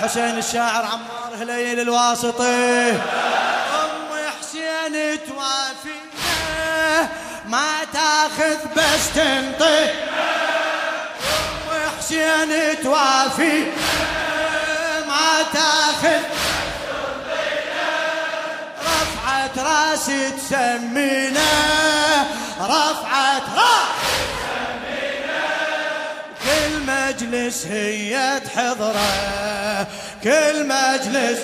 الحسين الشاعر عمار هليل الواسطي. أم حسين توافينا ما تاخذ بس تنطي. أم حسين توافي ما تاخذ رفعت راس تسمينا رفعت راس كل مجلس هي تحضره كل مجلس.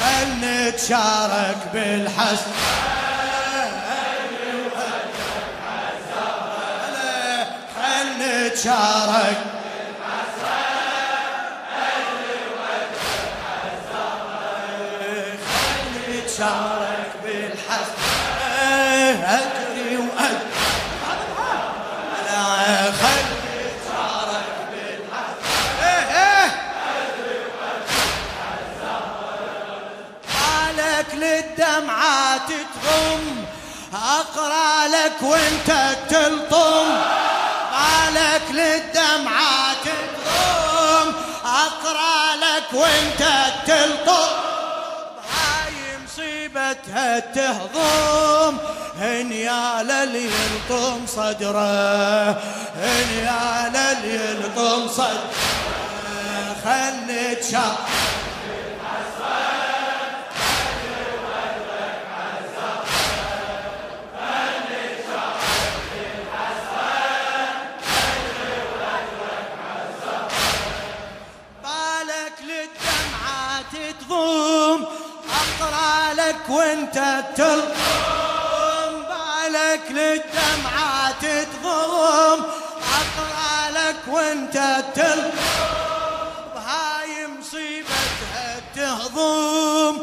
خل نتشارك بالحسن خل نتشارك. خل نتشارك بالحسن للدمعات تغم. أقرأ لك وأنت تلطم. بالك للدمعات تغم. أقرأ لك وأنت تلطم. هاي مصيبتها تهضم. هنيال اللي يلطم صدره. هنيال اللي يلطم صدره. خل نتشارك للدمعات تضم. اقرا لك وأنت تلطم بالك للدمعات تضم. اقرا لك وأنت تلطم هاي مصيبتها تهضم.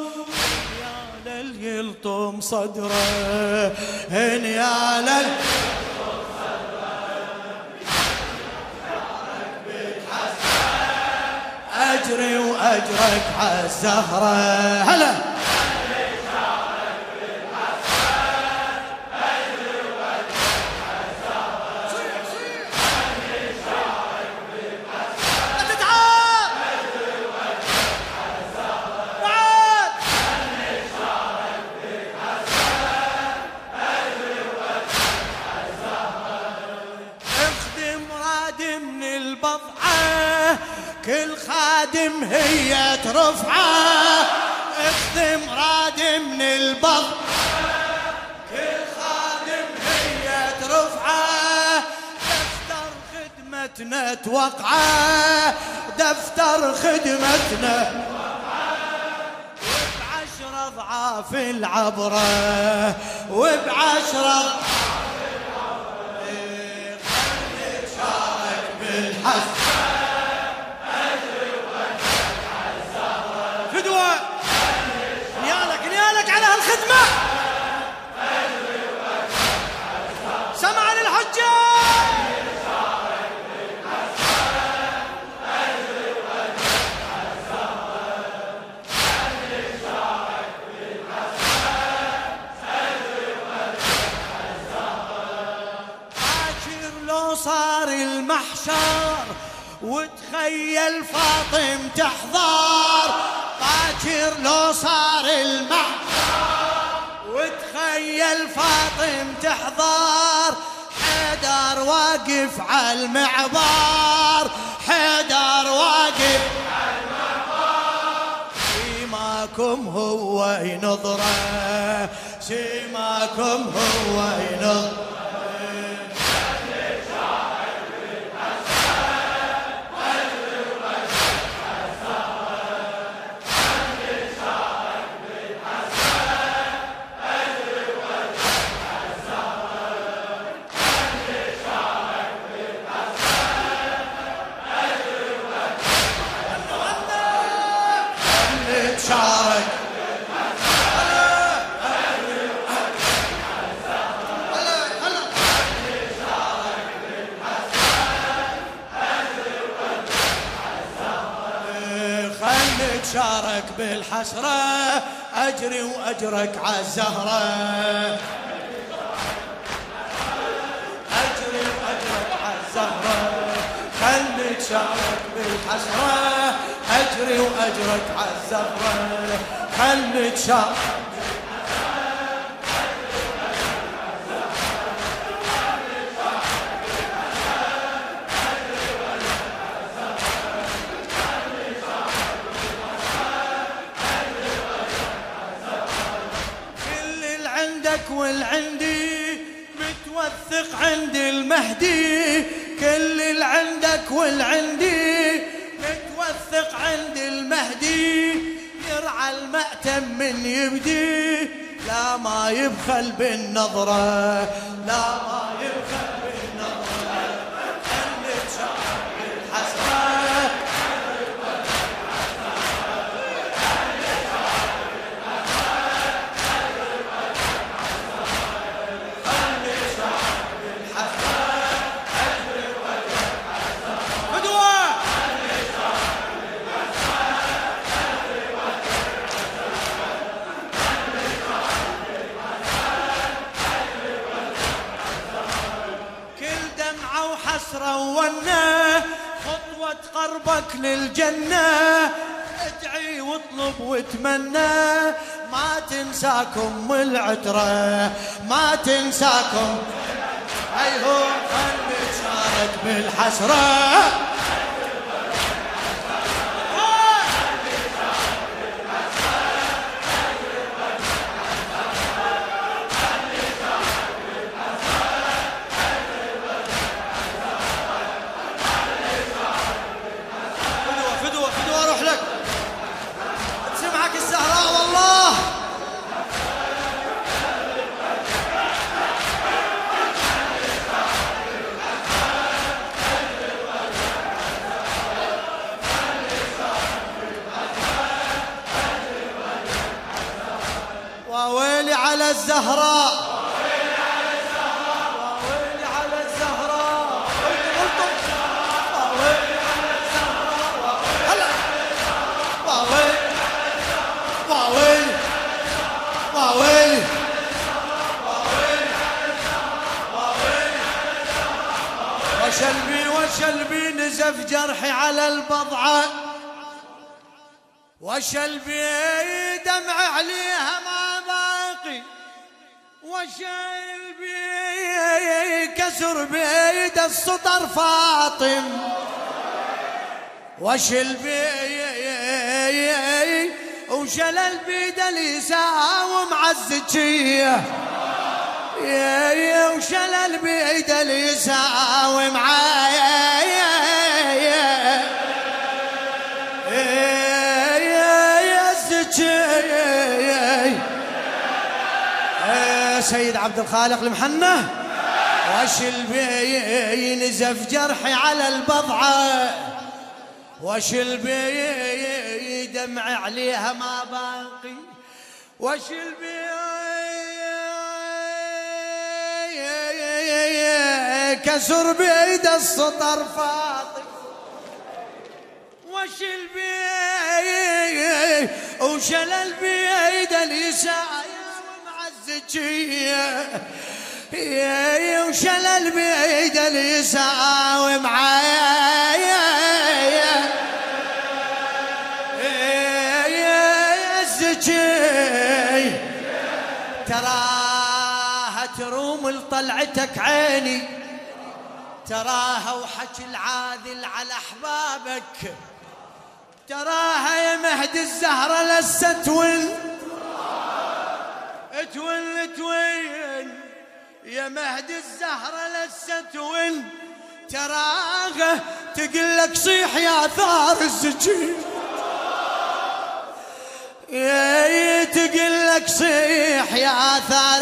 يا لل يلطم صدره. هن يا لل أجري واجرك عالزهره هلا. هي ترفعه اخدم راد من البضعة كل خادم هي ترفعه دفتر خدمتنا توقعه دفتر خدمتنا وبعشرة ضعاف العبرة وبعشرة بالحسن وتخيل فاطم تحضر. باكر لو صار المحشر وتخيل فاطم تحضر. حيدر واقف على المعبر حيدر واقف سيماكم هو ينظره. سيماكم هو ينظره. نتشارك بالحسرة أجري وأجرك عالزهرة أجري وأجرك عالزهرة خل نتشارك نتشارك بالحسرة أجري وأجرك عالزفرة خل نتشارك عندك والعندي متوثق عند المهدي يرعى المأتم من يبدي. لا ما يبخل بالنظرة لا ما يبخل رونا خطوة قربك للجنة. ادعي واطلب واتمنى ما تنساكم العترة ما تنساكم. ايهو خلي تشارك جرحي على البضعة وشلبي دمع عليها ما وشايل بي كسر بيد السطر فاطم. وشل بي وشل البيد اليسار ومعزجيه وشل البيد اليسار ومعايا سيد عبد الخالق المحنة. وش البي نزف جرحي على البضعة. وش البي دمع عليها ما باقي. وش البي كسر بيد السطر فاطم وش البي وشل البيد اليسار. يا وشلل بيد اليسار معايا. يا تراها تروم لطلعتك عيني. تراها وحكي العاذل على أحبابك. تراها يا مهد الزهرة لست ولد تول توين يا مهدي الزهرة لسه توين تراغه تقلك صيح يا ثار الزجيج يا تقلك صيح يا ثار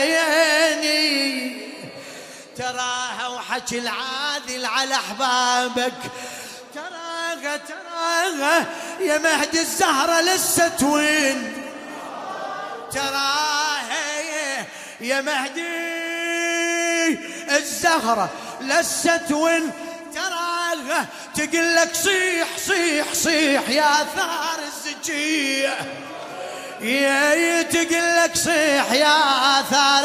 عيني. تراها وحكي العادل على أحبابك. تراها تراها. يا مهدي الزهرة لسه توين. تراها يا مهدي الزهرة لست وين تراها تقول لك صيح صيح صيح يا ثار الزكية يا تقول لك صيح يا ثار